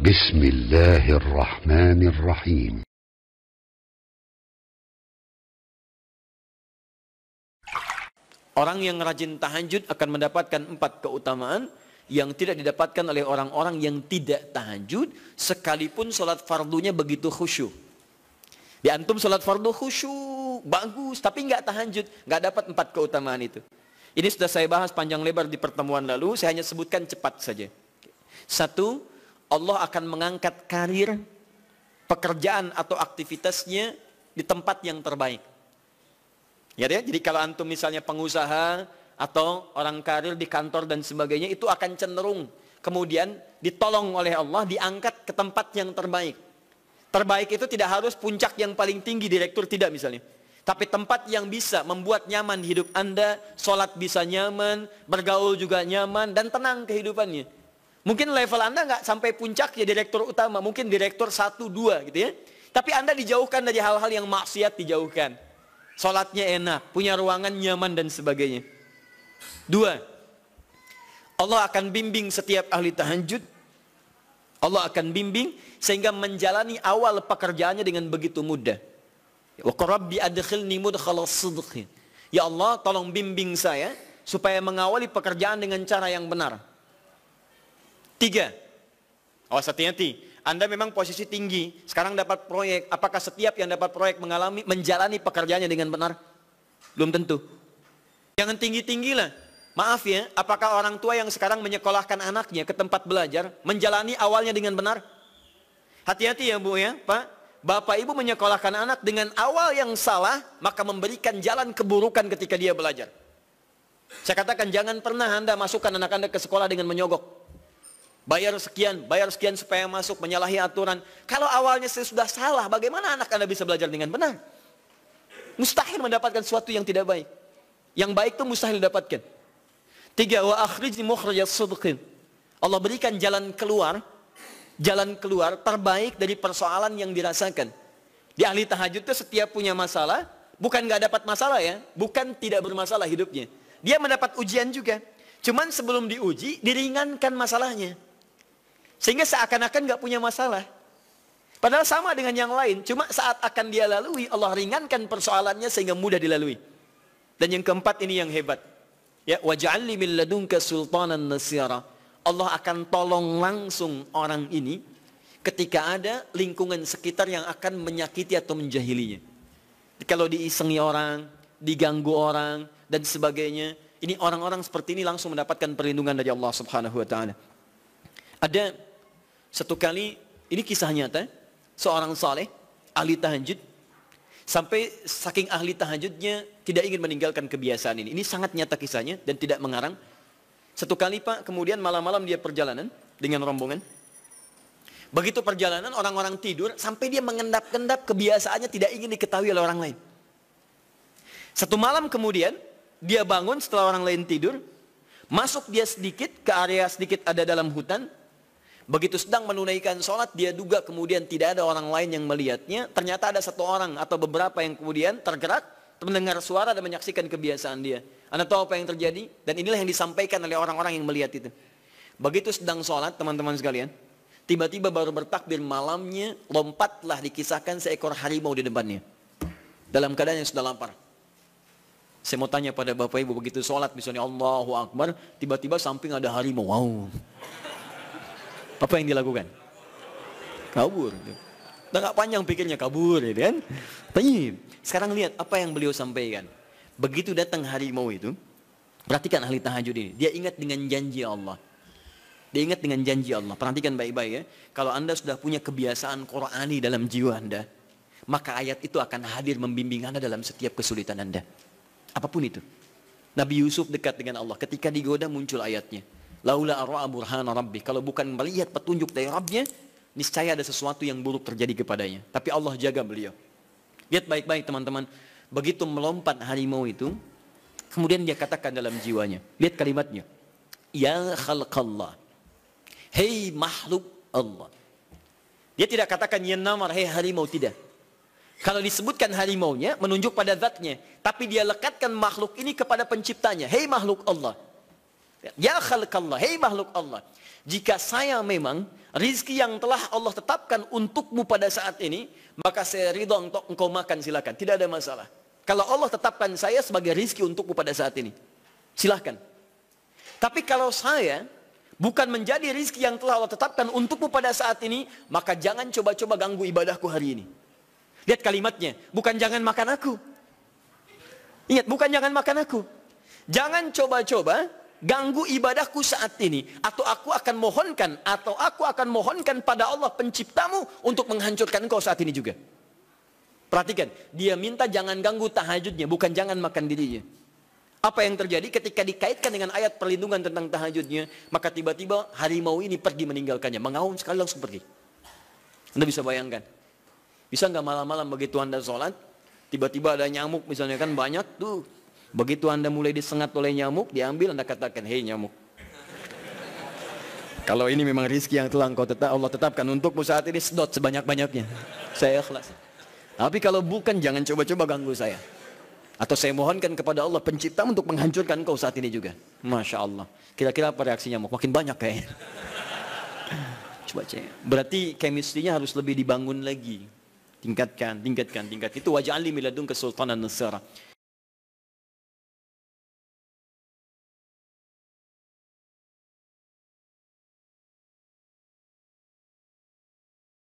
بسم الله الرحمن الرحيم Orang yang rajin tahajud akan mendapatkan empat keutamaan yang tidak didapatkan oleh orang-orang yang tidak tahajud sekalipun sholat fardunya begitu khusyuk. Di antum sholat fardu khusyuk, bagus, tapi nggak tahajud, nggak dapat empat keutamaan itu. Ini sudah saya bahas panjang lebar di pertemuan lalu, saya hanya sebutkan cepat saja. Satu, Allah akan mengangkat karir, pekerjaan atau aktivitasnya di tempat yang terbaik. Ya, ya, jadi kalau antum misalnya pengusaha atau orang karir di kantor dan sebagainya itu akan cenderung kemudian ditolong oleh Allah diangkat ke tempat yang terbaik. Terbaik itu tidak harus puncak yang paling tinggi direktur tidak misalnya. Tapi tempat yang bisa membuat nyaman hidup Anda, sholat bisa nyaman, bergaul juga nyaman, dan tenang kehidupannya. Mungkin level Anda nggak sampai puncak ya direktur utama, mungkin direktur satu dua gitu ya. Tapi Anda dijauhkan dari hal-hal yang maksiat dijauhkan. Sholatnya enak, punya ruangan nyaman dan sebagainya. Dua, Allah akan bimbing setiap ahli tahajud. Allah akan bimbing sehingga menjalani awal pekerjaannya dengan begitu mudah. Wa rabbi adkhilni. Ya Allah, tolong bimbing saya supaya mengawali pekerjaan dengan cara yang benar. Tiga, awas hati-hati. Anda memang posisi tinggi, sekarang dapat proyek. Apakah setiap yang dapat proyek mengalami menjalani pekerjaannya dengan benar? Belum tentu. Jangan tinggi-tinggi lah. Maaf ya, apakah orang tua yang sekarang menyekolahkan anaknya ke tempat belajar menjalani awalnya dengan benar? Hati-hati ya Bu ya, Pak. Bapak Ibu menyekolahkan anak dengan awal yang salah, maka memberikan jalan keburukan ketika dia belajar. Saya katakan jangan pernah Anda masukkan anak Anda ke sekolah dengan menyogok. Bayar sekian, bayar sekian supaya masuk, menyalahi aturan. Kalau awalnya saya sudah salah, bagaimana anak Anda bisa belajar dengan benar? Mustahil mendapatkan sesuatu yang tidak baik. Yang baik itu mustahil didapatkan. Tiga, wa akhrijni mukhrajat. Allah berikan jalan keluar, jalan keluar terbaik dari persoalan yang dirasakan. Di ahli tahajud itu setiap punya masalah, bukan nggak dapat masalah ya, bukan tidak bermasalah hidupnya. Dia mendapat ujian juga. Cuman sebelum diuji, diringankan masalahnya. Sehingga seakan-akan nggak punya masalah. Padahal sama dengan yang lain, cuma saat akan dia lalui, Allah ringankan persoalannya sehingga mudah dilalui. Dan yang keempat ini yang hebat. Ya, waj'alni min ladunka sultanan nasira. Allah akan tolong langsung orang ini ketika ada lingkungan sekitar yang akan menyakiti atau menjahilinya. Kalau diisengi orang, diganggu orang dan sebagainya, ini orang-orang seperti ini langsung mendapatkan perlindungan dari Allah Subhanahu wa taala. Ada satu kali, ini kisah nyata, seorang saleh, ahli tahajud, sampai saking ahli tahajudnya tidak ingin meninggalkan kebiasaan ini. Ini sangat nyata kisahnya dan tidak mengarang. Satu kali Pak, kemudian malam-malam dia perjalanan dengan rombongan. Begitu perjalanan orang-orang tidur sampai dia mengendap-endap kebiasaannya tidak ingin diketahui oleh orang lain. Satu malam kemudian dia bangun setelah orang lain tidur, masuk dia sedikit ke area sedikit ada dalam hutan, Begitu sedang menunaikan sholat, dia duga kemudian tidak ada orang lain yang melihatnya. Ternyata ada satu orang atau beberapa yang kemudian tergerak, mendengar suara dan menyaksikan kebiasaan dia. Anda tahu apa yang terjadi? Dan inilah yang disampaikan oleh orang-orang yang melihat itu. Begitu sedang sholat, teman-teman sekalian, tiba-tiba baru bertakbir malamnya, lompatlah dikisahkan seekor harimau di depannya. Dalam keadaan yang sudah lapar. Saya mau tanya pada Bapak Ibu, begitu sholat, misalnya Allahu Akbar, tiba-tiba samping ada harimau. Wow. Apa yang dilakukan? Kabur. Udah gak panjang pikirnya kabur ya kan? Tapi sekarang lihat apa yang beliau sampaikan. Begitu datang harimau itu, perhatikan ahli tahajud ini. Dia ingat dengan janji Allah. Dia ingat dengan janji Allah. Perhatikan baik-baik ya. Kalau anda sudah punya kebiasaan Qurani dalam jiwa anda, maka ayat itu akan hadir membimbing anda dalam setiap kesulitan anda. Apa pun itu. Nabi Yusuf dekat dengan Allah. Ketika digoda muncul ayatnya. Laula arwa'a burhana rabbi. Kalau bukan melihat petunjuk dari Rabbnya, niscaya ada sesuatu yang buruk terjadi kepadanya. Tapi Allah jaga beliau. Lihat baik-baik teman-teman. Begitu melompat harimau itu, kemudian dia katakan dalam jiwanya. Lihat kalimatnya. Ya khalqallah. Hei makhluk Allah. Dia tidak katakan ya namar, hei harimau, tidak. Kalau disebutkan harimaunya, menunjuk pada zatnya. Tapi dia lekatkan makhluk ini kepada penciptanya. Hei makhluk Allah. Ya khalqallah, hei makhluk Allah. Jika saya memang rizki yang telah Allah tetapkan untukmu pada saat ini, maka saya ridho untuk engkau makan silakan. Tidak ada masalah. Kalau Allah tetapkan saya sebagai rizki untukmu pada saat ini, silahkan. Tapi kalau saya bukan menjadi rizki yang telah Allah tetapkan untukmu pada saat ini, maka jangan coba-coba ganggu ibadahku hari ini. Lihat kalimatnya, bukan jangan makan aku. Ingat, bukan jangan makan aku. Jangan coba-coba ganggu ibadahku saat ini. Atau aku akan mohonkan, atau aku akan mohonkan pada Allah penciptamu untuk menghancurkan engkau saat ini juga. Perhatikan, dia minta jangan ganggu tahajudnya, bukan jangan makan dirinya. Apa yang terjadi ketika dikaitkan dengan ayat perlindungan tentang tahajudnya, maka tiba-tiba harimau ini pergi meninggalkannya, mengaum sekali langsung pergi. Anda bisa bayangkan. Bisa nggak malam-malam begitu Anda sholat, tiba-tiba ada nyamuk misalnya kan banyak tuh. Begitu Anda mulai disengat oleh nyamuk, diambil Anda katakan, hei nyamuk. Kalau ini memang rizki yang telah engkau tetap, Allah tetapkan untukmu saat ini sedot sebanyak-banyaknya. Saya ikhlas. Tapi kalau bukan jangan coba-coba ganggu saya. Atau saya mohonkan kepada Allah pencipta untuk menghancurkan engkau saat ini juga. Masya Allah. Kira-kira apa reaksi nyamuk? Makin banyak kayaknya. Coba cek. Berarti chemistry-nya harus lebih dibangun lagi. Tingkatkan, tingkatkan, tingkat. Itu wajah alim miladun kesultanan nasara.